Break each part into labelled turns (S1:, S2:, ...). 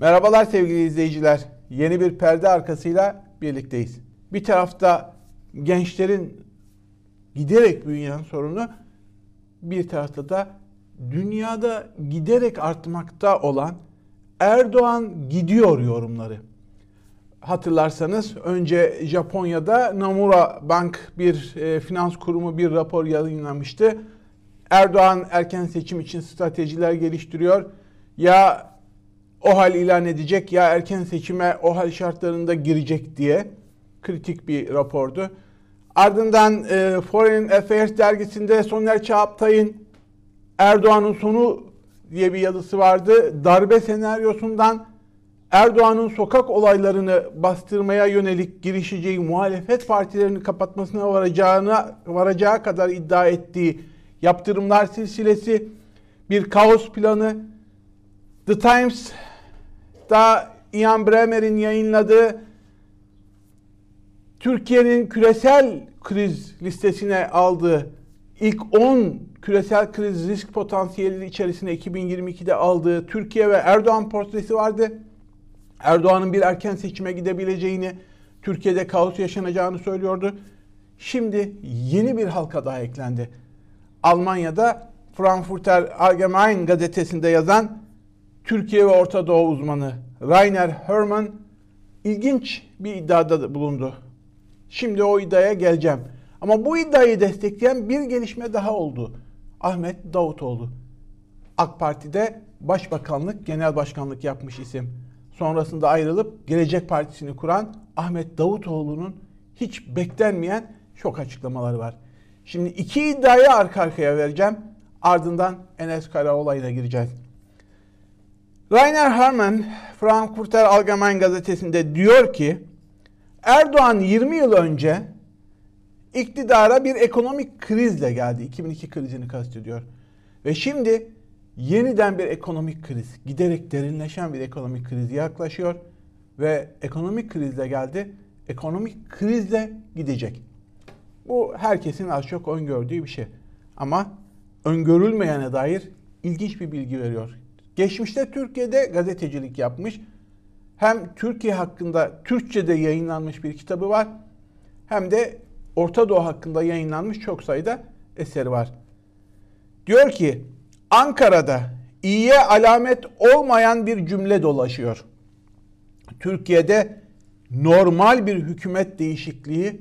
S1: Merhabalar sevgili izleyiciler. Yeni bir perde arkasıyla birlikteyiz. Bir tarafta gençlerin giderek büyüyen sorunu, bir tarafta da dünyada giderek artmakta olan Erdoğan gidiyor yorumları. Hatırlarsanız önce Japonya'da Nomura Bank bir e, finans kurumu bir rapor yayınlamıştı. Erdoğan erken seçim için stratejiler geliştiriyor. Ya o hal ilan edecek ya erken seçime o hal şartlarında girecek diye kritik bir rapordu. Ardından e, Foreign Affairs dergisinde Soner Çağaptay'ın Erdoğan'ın sonu diye bir yazısı vardı. Darbe senaryosundan Erdoğan'ın sokak olaylarını bastırmaya yönelik girişeceği muhalefet partilerini kapatmasına varacağına varacağı kadar iddia ettiği yaptırımlar silsilesi, bir kaos planı, The Times da Ian Bremer'in yayınladığı Türkiye'nin küresel kriz listesine aldığı ilk 10 küresel kriz risk potansiyeli içerisinde 2022'de aldığı Türkiye ve Erdoğan portresi vardı. Erdoğan'ın bir erken seçime gidebileceğini, Türkiye'de kaos yaşanacağını söylüyordu. Şimdi yeni bir halka daha eklendi. Almanya'da Frankfurter Allgemein gazetesinde yazan Türkiye ve Orta Doğu uzmanı Rainer Hermann ilginç bir iddiada bulundu. Şimdi o iddiaya geleceğim. Ama bu iddiayı destekleyen bir gelişme daha oldu. Ahmet Davutoğlu. AK Parti'de başbakanlık, genel başkanlık yapmış isim. Sonrasında ayrılıp Gelecek Partisi'ni kuran Ahmet Davutoğlu'nun hiç beklenmeyen şok açıklamaları var. Şimdi iki iddiayı arka arkaya vereceğim. Ardından Enes Karaoğlay'la gireceğiz. Rainer Harman Frankfurter Allgemein gazetesinde diyor ki Erdoğan 20 yıl önce iktidara bir ekonomik krizle geldi. 2002 krizini kastediyor. Ve şimdi yeniden bir ekonomik kriz, giderek derinleşen bir ekonomik kriz yaklaşıyor ve ekonomik krizle geldi. Ekonomik krizle gidecek. Bu herkesin az çok öngördüğü bir şey. Ama öngörülmeyene dair ilginç bir bilgi veriyor. Geçmişte Türkiye'de gazetecilik yapmış. Hem Türkiye hakkında Türkçe'de yayınlanmış bir kitabı var. Hem de Orta Doğu hakkında yayınlanmış çok sayıda eseri var. Diyor ki Ankara'da iyiye alamet olmayan bir cümle dolaşıyor. Türkiye'de normal bir hükümet değişikliği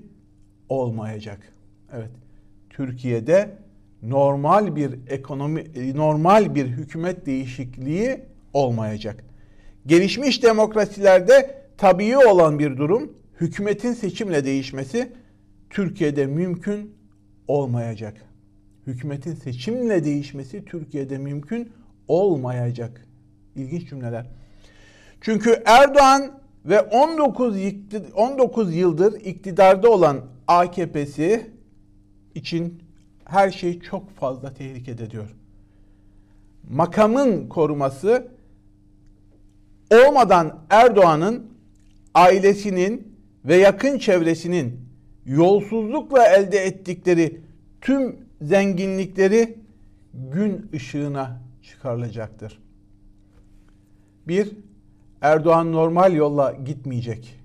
S1: olmayacak. Evet. Türkiye'de normal bir ekonomi normal bir hükümet değişikliği olmayacak. Gelişmiş demokrasilerde tabii olan bir durum hükümetin seçimle değişmesi Türkiye'de mümkün olmayacak. Hükümetin seçimle değişmesi Türkiye'de mümkün olmayacak. İlginç cümleler. Çünkü Erdoğan ve 19 19 yıldır iktidarda olan AKP'si için her şey çok fazla tehlikede diyor. Makamın koruması olmadan Erdoğan'ın ailesinin ve yakın çevresinin yolsuzlukla elde ettikleri tüm zenginlikleri gün ışığına çıkarılacaktır. Bir, Erdoğan normal yolla gitmeyecek.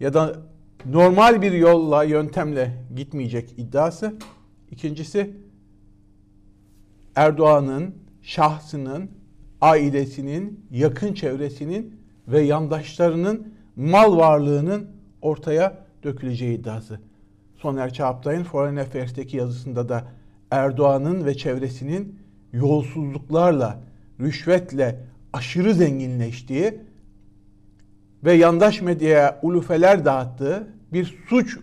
S1: Ya da normal bir yolla, yöntemle gitmeyecek iddiası. İkincisi Erdoğan'ın şahsının, ailesinin, yakın çevresinin ve yandaşlarının mal varlığının ortaya döküleceği iddiası. Soner Çağaptay'ın Foreign Affairs'teki yazısında da Erdoğan'ın ve çevresinin yolsuzluklarla, rüşvetle aşırı zenginleştiği ve yandaş medyaya ulufeler dağıttığı bir suç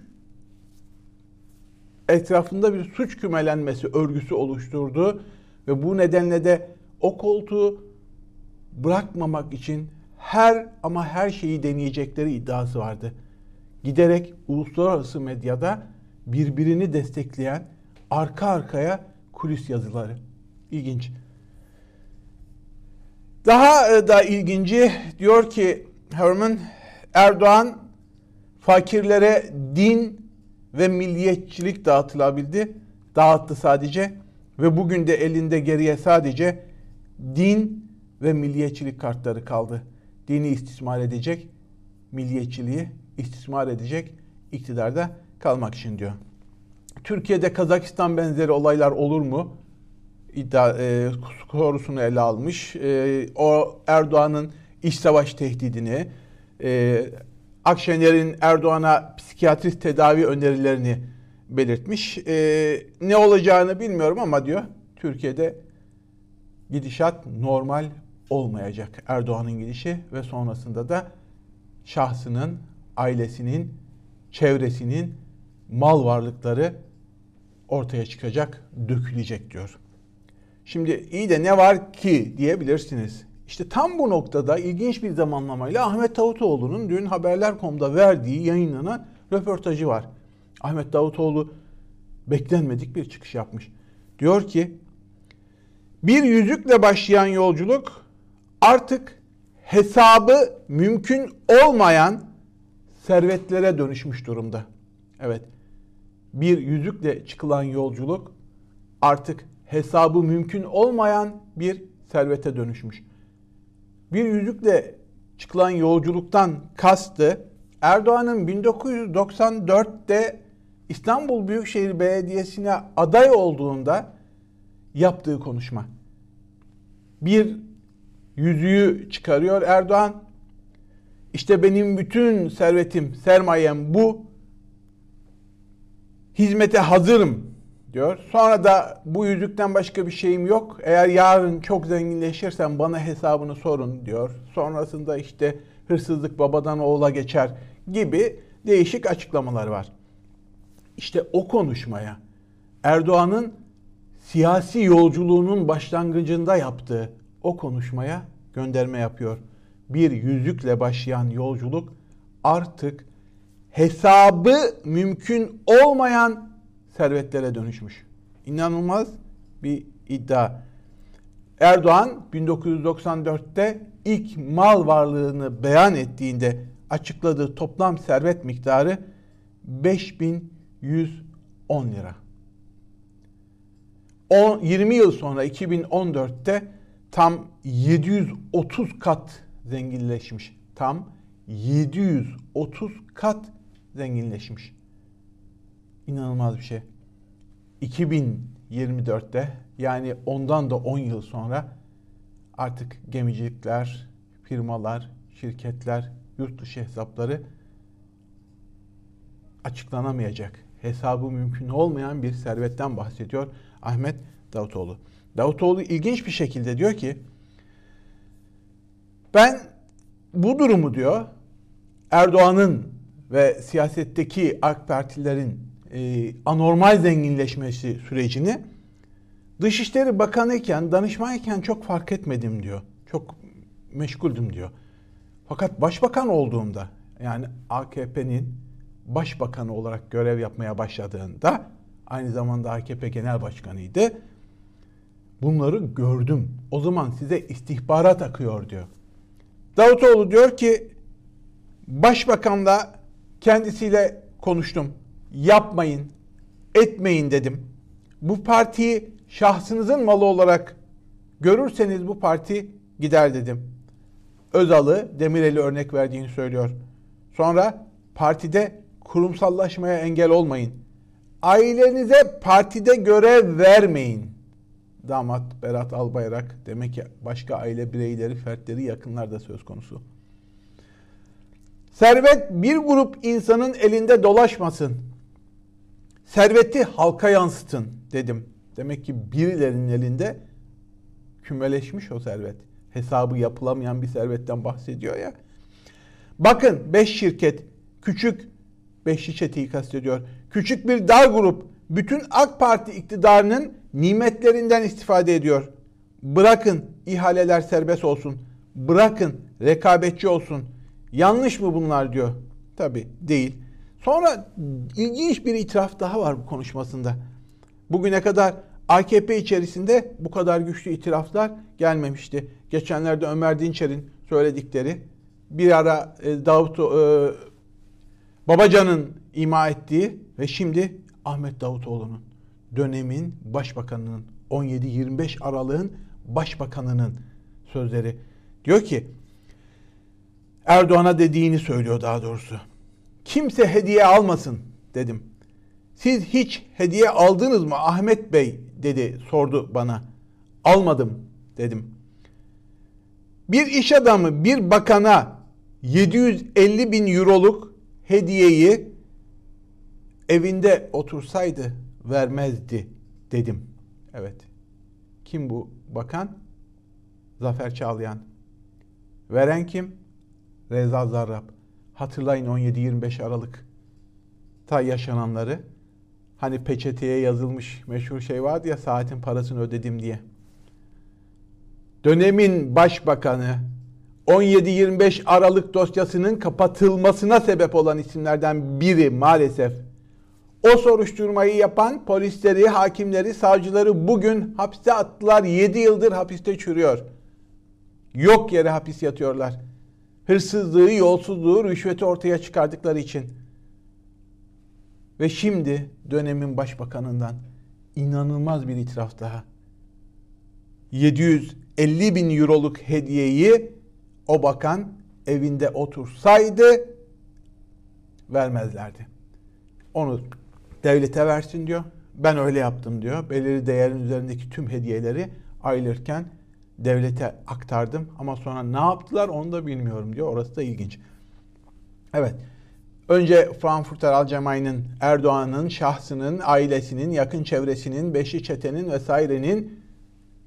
S1: etrafında bir suç kümelenmesi örgüsü oluşturdu ve bu nedenle de o koltuğu bırakmamak için her ama her şeyi deneyecekleri iddiası vardı. Giderek uluslararası medyada birbirini destekleyen arka arkaya kulis yazıları. İlginç. Daha e, da ilginci diyor ki Herman Erdoğan fakirlere din ve milliyetçilik dağıtılabildi. Dağıttı sadece ve bugün de elinde geriye sadece din ve milliyetçilik kartları kaldı. Dini istismar edecek, milliyetçiliği istismar edecek iktidarda kalmak için diyor. Türkiye'de Kazakistan benzeri olaylar olur mu? İddia e, sorusunu ele almış. E, o Erdoğan'ın iç savaş tehdidini, e, Akşener'in Erdoğan'a psikiyatrist tedavi önerilerini belirtmiş. E, ne olacağını bilmiyorum ama diyor Türkiye'de gidişat normal olmayacak. Erdoğan'ın gidişi ve sonrasında da şahsının, ailesinin, çevresinin mal varlıkları ortaya çıkacak, dökülecek diyor. Şimdi iyi de ne var ki diyebilirsiniz. İşte tam bu noktada ilginç bir zamanlamayla Ahmet Davutoğlu'nun dün Haberler.com'da verdiği yayınlanan röportajı var. Ahmet Davutoğlu beklenmedik bir çıkış yapmış. Diyor ki bir yüzükle başlayan yolculuk artık hesabı mümkün olmayan servetlere dönüşmüş durumda. Evet. Bir yüzükle çıkılan yolculuk artık hesabı mümkün olmayan bir servete dönüşmüş. Bir yüzükle çıkılan yolculuktan kastı Erdoğan'ın 1994'te İstanbul Büyükşehir Belediyesi'ne aday olduğunda yaptığı konuşma. Bir yüzüğü çıkarıyor Erdoğan. İşte benim bütün servetim, sermayem bu. Hizmete hazırım diyor. Sonra da bu yüzükten başka bir şeyim yok. Eğer yarın çok zenginleşirsem bana hesabını sorun diyor. Sonrasında işte hırsızlık babadan oğula geçer gibi değişik açıklamalar var. İşte o konuşmaya Erdoğan'ın siyasi yolculuğunun başlangıcında yaptığı o konuşmaya gönderme yapıyor. Bir yüzükle başlayan yolculuk artık hesabı mümkün olmayan servetlere dönüşmüş. İnanılmaz bir iddia. Erdoğan 1994'te ilk mal varlığını beyan ettiğinde açıkladığı toplam servet miktarı 5110 lira. 10, 20 yıl sonra 2014'te tam 730 kat zenginleşmiş. Tam 730 kat zenginleşmiş. İnanılmaz bir şey. 2024'te yani ondan da 10 yıl sonra artık gemicilikler, firmalar, şirketler, yurt dışı hesapları açıklanamayacak, hesabı mümkün olmayan bir servetten bahsediyor Ahmet Davutoğlu. Davutoğlu ilginç bir şekilde diyor ki ben bu durumu diyor Erdoğan'ın ve siyasetteki AK Partilerin e, anormal zenginleşmesi sürecini Dışişleri Bakanı iken, danışman iken çok fark etmedim diyor. Çok meşguldüm diyor. Fakat başbakan olduğumda yani AKP'nin başbakanı olarak görev yapmaya başladığında aynı zamanda AKP genel başkanıydı. Bunları gördüm. O zaman size istihbarat akıyor diyor. Davutoğlu diyor ki başbakanla kendisiyle konuştum. Yapmayın, etmeyin dedim. Bu partiyi şahsınızın malı olarak görürseniz bu parti gider dedim. Özal'ı Demirel'i örnek verdiğini söylüyor. Sonra partide kurumsallaşmaya engel olmayın. Ailenize partide görev vermeyin. Damat Berat Albayrak demek ki başka aile bireyleri, fertleri, yakınlar da söz konusu. Servet bir grup insanın elinde dolaşmasın. Serveti halka yansıtın dedim. Demek ki birilerinin elinde kümeleşmiş o servet. Hesabı yapılamayan bir servetten bahsediyor ya. Bakın 5 şirket, küçük 5 çeteyi kastediyor. Küçük bir dar grup bütün AK Parti iktidarının nimetlerinden istifade ediyor. Bırakın ihaleler serbest olsun. Bırakın rekabetçi olsun. Yanlış mı bunlar diyor. Tabi değil. Sonra ilginç bir itiraf daha var bu konuşmasında. Bugüne kadar AKP içerisinde bu kadar güçlü itiraflar gelmemişti. Geçenlerde Ömer Dinçer'in söyledikleri bir ara e, Davut e, Babacan'ın ima ettiği ve şimdi Ahmet Davutoğlu'nun dönemin başbakanının 17-25 Aralık'ın başbakanının sözleri. Diyor ki Erdoğan'a dediğini söylüyor daha doğrusu. Kimse hediye almasın dedim. Siz hiç hediye aldınız mı Ahmet Bey dedi sordu bana. Almadım dedim. Bir iş adamı bir bakana 750 bin euroluk hediyeyi evinde otursaydı vermezdi dedim. Evet. Kim bu bakan? Zafer Çağlayan. Veren kim? Reza Zarrab. Hatırlayın 17-25 Aralık ta yaşananları. Hani peçeteye yazılmış meşhur şey vardı ya saatin parasını ödedim diye. Dönemin başbakanı 17-25 Aralık dosyasının kapatılmasına sebep olan isimlerden biri maalesef. O soruşturmayı yapan polisleri, hakimleri, savcıları bugün hapiste attılar. 7 yıldır hapiste çürüyor. Yok yere hapis yatıyorlar. Hırsızlığı, yolsuzluğu, rüşveti ortaya çıkardıkları için. Ve şimdi dönemin başbakanından inanılmaz bir itiraf daha. 750 bin euroluk hediyeyi o bakan evinde otursaydı vermezlerdi. Onu devlete versin diyor. Ben öyle yaptım diyor. Belirli değerin üzerindeki tüm hediyeleri ayrılırken devlete aktardım ama sonra ne yaptılar onu da bilmiyorum diyor. Orası da ilginç. Evet. Önce Frankfurter Allgemein'in Erdoğan'ın şahsının, ailesinin, yakın çevresinin, beşi çetenin vesairenin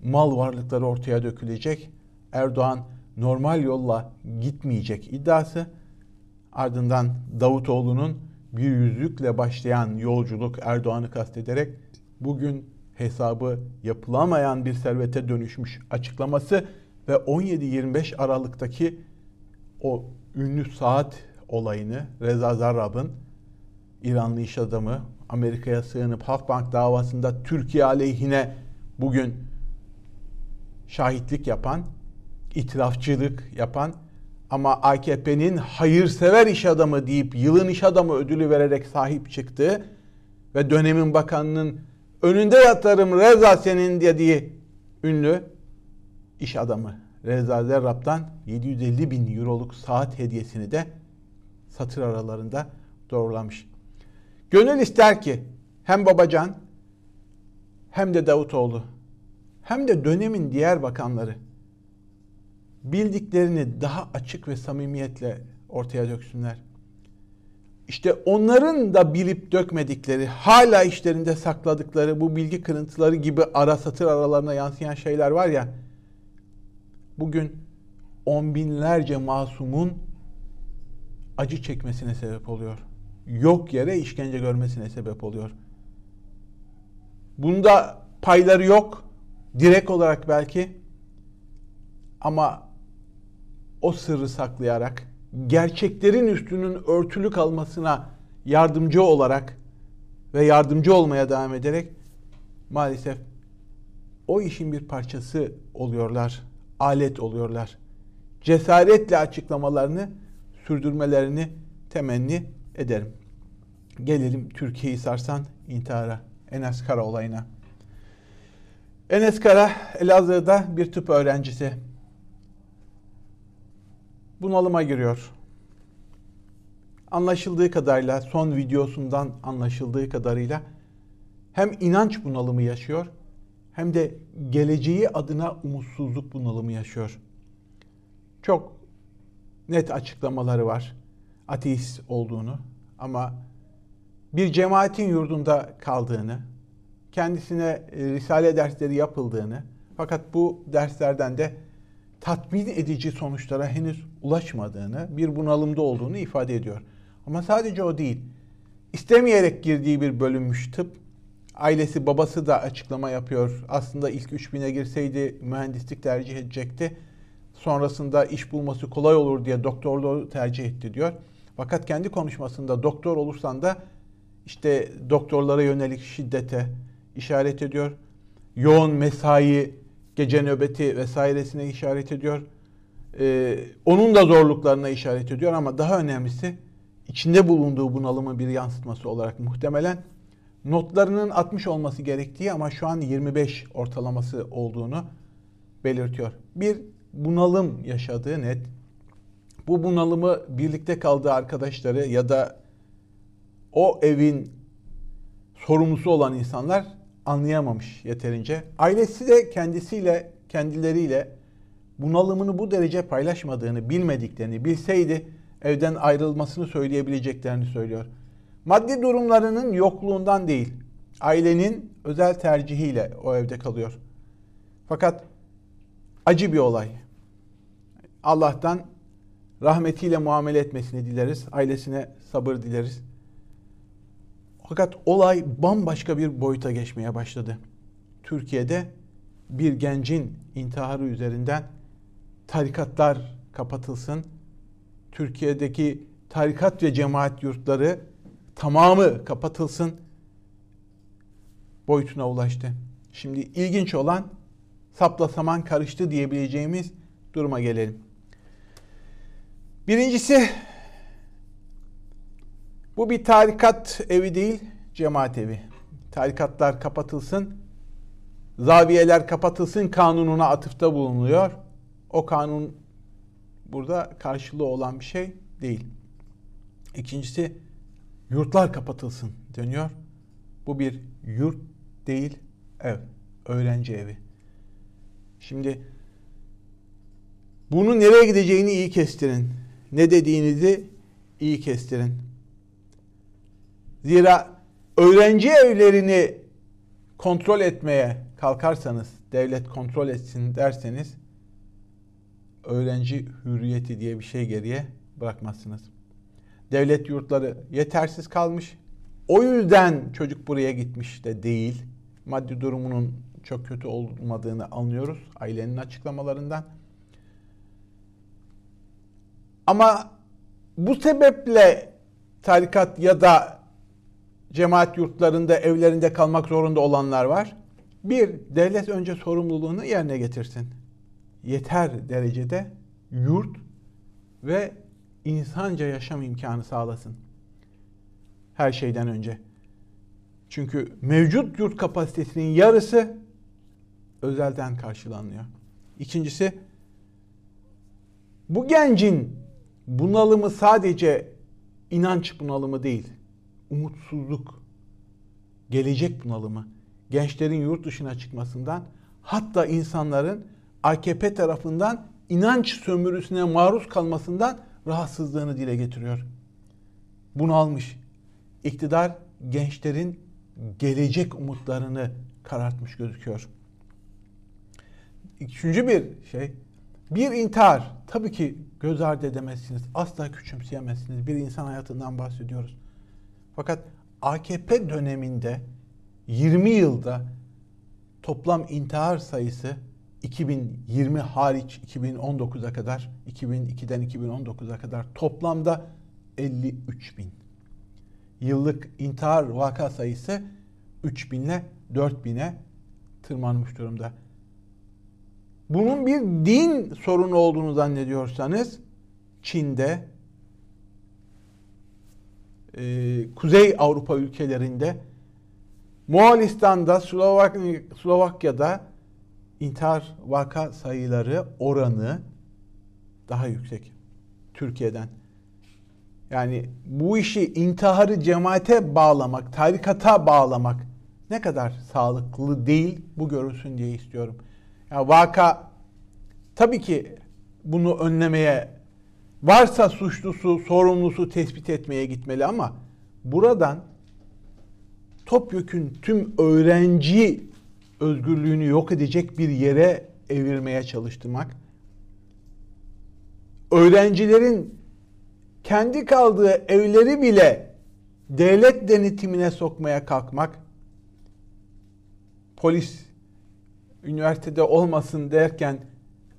S1: mal varlıkları ortaya dökülecek. Erdoğan normal yolla gitmeyecek iddiası. Ardından Davutoğlu'nun bir yüzlükle başlayan yolculuk Erdoğan'ı kastederek bugün hesabı yapılamayan bir servete dönüşmüş açıklaması ve 17-25 Aralık'taki o ünlü saat olayını Reza Zarrab'ın İranlı iş adamı Amerika'ya sığınıp Halkbank davasında Türkiye aleyhine bugün şahitlik yapan, itirafçılık yapan ama AKP'nin hayırsever iş adamı deyip yılın iş adamı ödülü vererek sahip çıktığı ve dönemin bakanının önünde yatarım Reza senin dediği ünlü iş adamı Reza Zerrab'dan 750 bin euroluk saat hediyesini de satır aralarında doğrulamış. Gönül ister ki hem Babacan hem de Davutoğlu hem de dönemin diğer bakanları bildiklerini daha açık ve samimiyetle ortaya döksünler. İşte onların da bilip dökmedikleri, hala işlerinde sakladıkları bu bilgi kırıntıları gibi ara satır aralarına yansıyan şeyler var ya, bugün on binlerce masumun acı çekmesine sebep oluyor. Yok yere işkence görmesine sebep oluyor. Bunda payları yok. Direkt olarak belki. Ama o sırrı saklayarak gerçeklerin üstünün örtülü kalmasına yardımcı olarak ve yardımcı olmaya devam ederek maalesef o işin bir parçası oluyorlar, alet oluyorlar. Cesaretle açıklamalarını sürdürmelerini temenni ederim. Gelelim Türkiye'yi sarsan intihara, Enes Kara olayına. Enes Kara Elazığ'da bir tıp öğrencisi bunalıma giriyor. Anlaşıldığı kadarıyla son videosundan anlaşıldığı kadarıyla hem inanç bunalımı yaşıyor hem de geleceği adına umutsuzluk bunalımı yaşıyor. Çok net açıklamaları var ateist olduğunu ama bir cemaatin yurdunda kaldığını, kendisine e, risale dersleri yapıldığını fakat bu derslerden de tatmin edici sonuçlara henüz ulaşmadığını, bir bunalımda olduğunu ifade ediyor. Ama sadece o değil. İstemeyerek girdiği bir bölünmüş tıp. Ailesi, babası da açıklama yapıyor. Aslında ilk 3000'e girseydi mühendislik tercih edecekti. Sonrasında iş bulması kolay olur diye doktorluğu tercih etti diyor. Fakat kendi konuşmasında doktor olursan da işte doktorlara yönelik şiddete işaret ediyor. Yoğun mesai gece nöbeti vesairesine işaret ediyor. Ee, onun da zorluklarına işaret ediyor ama daha önemlisi içinde bulunduğu bunalımı bir yansıtması olarak muhtemelen notlarının 60 olması gerektiği ama şu an 25 ortalaması olduğunu belirtiyor. Bir bunalım yaşadığı net. Bu bunalımı birlikte kaldığı arkadaşları ya da o evin sorumlusu olan insanlar anlayamamış yeterince. Ailesi de kendisiyle, kendileriyle bunalımını bu derece paylaşmadığını, bilmediklerini bilseydi evden ayrılmasını söyleyebileceklerini söylüyor. Maddi durumlarının yokluğundan değil, ailenin özel tercihiyle o evde kalıyor. Fakat acı bir olay. Allah'tan rahmetiyle muamele etmesini dileriz. Ailesine sabır dileriz. Fakat olay bambaşka bir boyuta geçmeye başladı. Türkiye'de bir gencin intiharı üzerinden tarikatlar kapatılsın. Türkiye'deki tarikat ve cemaat yurtları tamamı kapatılsın boyutuna ulaştı. Şimdi ilginç olan sapla saman karıştı diyebileceğimiz duruma gelelim. Birincisi bu bir tarikat evi değil, cemaat evi. Tarikatlar kapatılsın, zaviyeler kapatılsın kanununa atıfta bulunuyor. O kanun burada karşılığı olan bir şey değil. İkincisi yurtlar kapatılsın deniyor. Bu bir yurt değil, ev, öğrenci evi. Şimdi bunu nereye gideceğini iyi kestirin. Ne dediğinizi iyi kestirin. Zira öğrenci evlerini kontrol etmeye kalkarsanız, devlet kontrol etsin derseniz öğrenci hürriyeti diye bir şey geriye bırakmazsınız. Devlet yurtları yetersiz kalmış. O yüzden çocuk buraya gitmiş de değil. Maddi durumunun çok kötü olmadığını anlıyoruz ailenin açıklamalarından. Ama bu sebeple tarikat ya da cemaat yurtlarında evlerinde kalmak zorunda olanlar var. Bir, devlet önce sorumluluğunu yerine getirsin. Yeter derecede yurt ve insanca yaşam imkanı sağlasın. Her şeyden önce. Çünkü mevcut yurt kapasitesinin yarısı özelden karşılanıyor. İkincisi bu gencin bunalımı sadece inanç bunalımı değil. Umutsuzluk, gelecek bunalımı, gençlerin yurt dışına çıkmasından hatta insanların AKP tarafından inanç sömürüsüne maruz kalmasından rahatsızlığını dile getiriyor. Bunu almış. İktidar gençlerin gelecek umutlarını karartmış gözüküyor. Üçüncü bir şey, bir intihar. Tabii ki göz ardı edemezsiniz, asla küçümseyemezsiniz. Bir insan hayatından bahsediyoruz. Fakat AKP döneminde 20 yılda toplam intihar sayısı 2020 hariç 2019'a kadar, 2002'den 2019'a kadar toplamda 53 bin. Yıllık intihar vaka sayısı 3 binle 4 bine tırmanmış durumda. Bunun bir din sorunu olduğunu zannediyorsanız Çin'de, e, Kuzey Avrupa ülkelerinde, Moğolistan'da, Slovak Slovakya'da intihar vaka sayıları oranı daha yüksek Türkiye'den. Yani bu işi intiharı cemaate bağlamak, tarikata bağlamak ne kadar sağlıklı değil bu görülsün diye istiyorum. Ya vaka tabii ki bunu önlemeye varsa suçlusu, sorumlusu tespit etmeye gitmeli ama buradan topyekün tüm öğrenci özgürlüğünü yok edecek bir yere evirmeye çalıştırmak, öğrencilerin kendi kaldığı evleri bile devlet denetimine sokmaya kalkmak, polis üniversitede olmasın derken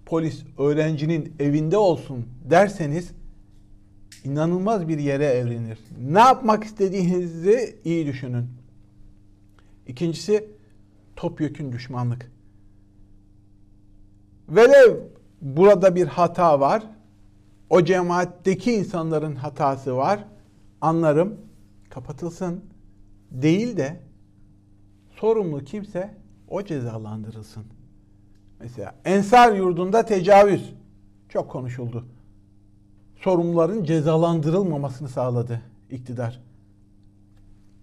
S1: polis öğrencinin evinde olsun derseniz inanılmaz bir yere evlenir. Ne yapmak istediğinizi iyi düşünün. İkincisi topyekün düşmanlık. Velev burada bir hata var. O cemaatteki insanların hatası var. Anlarım. Kapatılsın. Değil de sorumlu kimse o cezalandırılsın. Mesela Ensar yurdunda tecavüz çok konuşuldu. Sorumluların cezalandırılmamasını sağladı iktidar.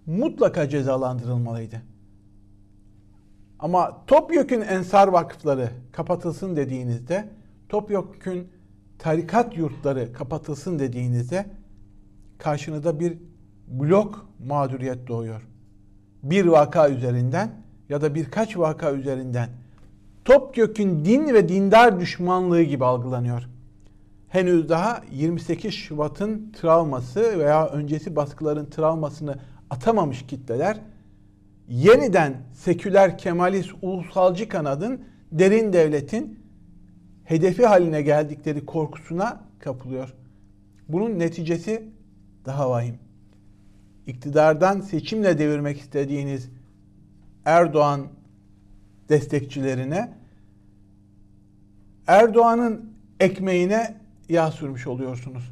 S1: Mutlaka cezalandırılmalıydı. Ama Topyekün Ensar Vakıfları kapatılsın dediğinizde, Topyekün tarikat yurtları kapatılsın dediğinizde karşınıza bir blok mağduriyet doğuyor. Bir vaka üzerinden ya da birkaç vaka üzerinden topyekün din ve dindar düşmanlığı gibi algılanıyor. Henüz daha 28 Şubat'ın travması veya öncesi baskıların travmasını atamamış kitleler yeniden seküler kemalist ulusalcı kanadın derin devletin hedefi haline geldikleri korkusuna kapılıyor. Bunun neticesi daha vahim. İktidardan seçimle devirmek istediğiniz Erdoğan destekçilerine Erdoğan'ın ekmeğine yağ sürmüş oluyorsunuz.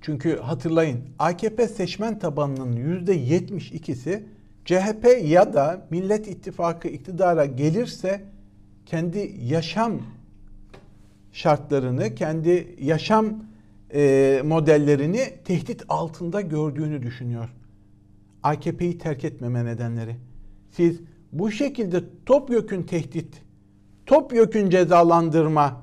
S1: Çünkü hatırlayın AKP seçmen tabanının yüzde 72'si CHP ya da Millet İttifakı iktidara gelirse kendi yaşam şartlarını, kendi yaşam e, modellerini tehdit altında gördüğünü düşünüyor. AKP'yi terk etmeme nedenleri. Siz bu şekilde topyekün tehdit, topyekün cezalandırma,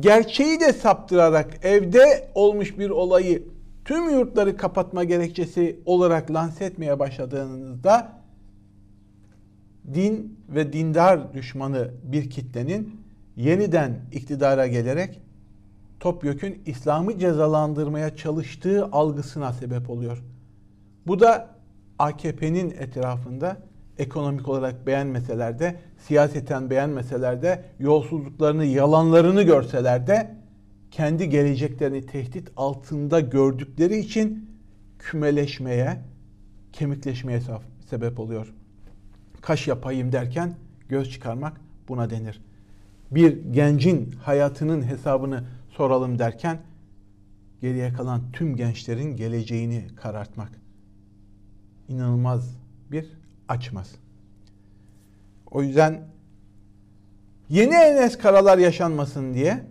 S1: gerçeği de saptırarak evde olmuş bir olayı tüm yurtları kapatma gerekçesi olarak lanse etmeye başladığınızda din ve dindar düşmanı bir kitlenin yeniden iktidara gelerek topyekün İslam'ı cezalandırmaya çalıştığı algısına sebep oluyor. Bu da AKP'nin etrafında ekonomik olarak beğenmeseler de, siyaseten beğenmeseler de, yolsuzluklarını, yalanlarını görseler de kendi geleceklerini tehdit altında gördükleri için kümeleşmeye, kemikleşmeye sebep oluyor. Kaş yapayım derken göz çıkarmak buna denir. Bir gencin hayatının hesabını soralım derken geriye kalan tüm gençlerin geleceğini karartmak inanılmaz bir açmaz. O yüzden yeni Enes Karalar yaşanmasın diye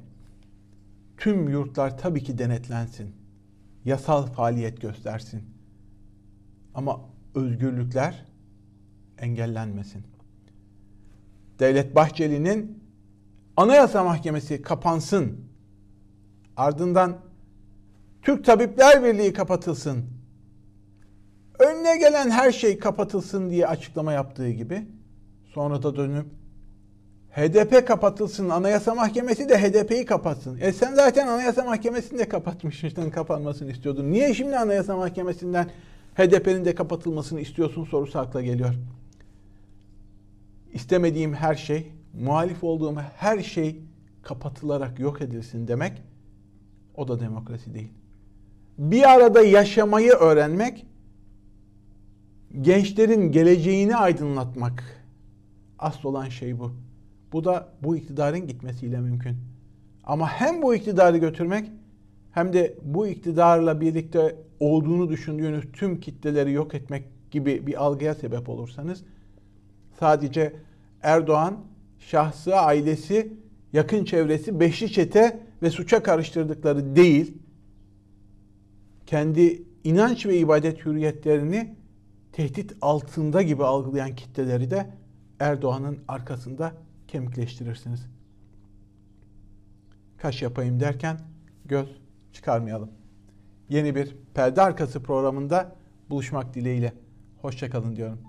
S1: tüm yurtlar tabii ki denetlensin. Yasal faaliyet göstersin. Ama özgürlükler engellenmesin. Devlet Bahçeli'nin Anayasa Mahkemesi kapansın. Ardından Türk Tabipler Birliği kapatılsın. Önüne gelen her şey kapatılsın diye açıklama yaptığı gibi sonra da dönüp HDP kapatılsın, Anayasa Mahkemesi de HDP'yi kapatsın. E sen zaten Anayasa Mahkemesi'ni de kapatmıştın, kapanmasını istiyordun. Niye şimdi Anayasa Mahkemesi'nden HDP'nin de kapatılmasını istiyorsun sorusu akla geliyor. İstemediğim her şey, muhalif olduğum her şey kapatılarak yok edilsin demek o da demokrasi değil. Bir arada yaşamayı öğrenmek, gençlerin geleceğini aydınlatmak asıl olan şey bu. Bu da bu iktidarın gitmesiyle mümkün. Ama hem bu iktidarı götürmek hem de bu iktidarla birlikte olduğunu düşündüğünüz tüm kitleleri yok etmek gibi bir algıya sebep olursanız sadece Erdoğan, şahsı, ailesi, yakın çevresi, beşli çete ve suça karıştırdıkları değil, kendi inanç ve ibadet hürriyetlerini tehdit altında gibi algılayan kitleleri de Erdoğan'ın arkasında kemikleştirirsiniz. Kaş yapayım derken göz çıkarmayalım. Yeni bir perde arkası programında buluşmak dileğiyle. Hoşçakalın diyorum.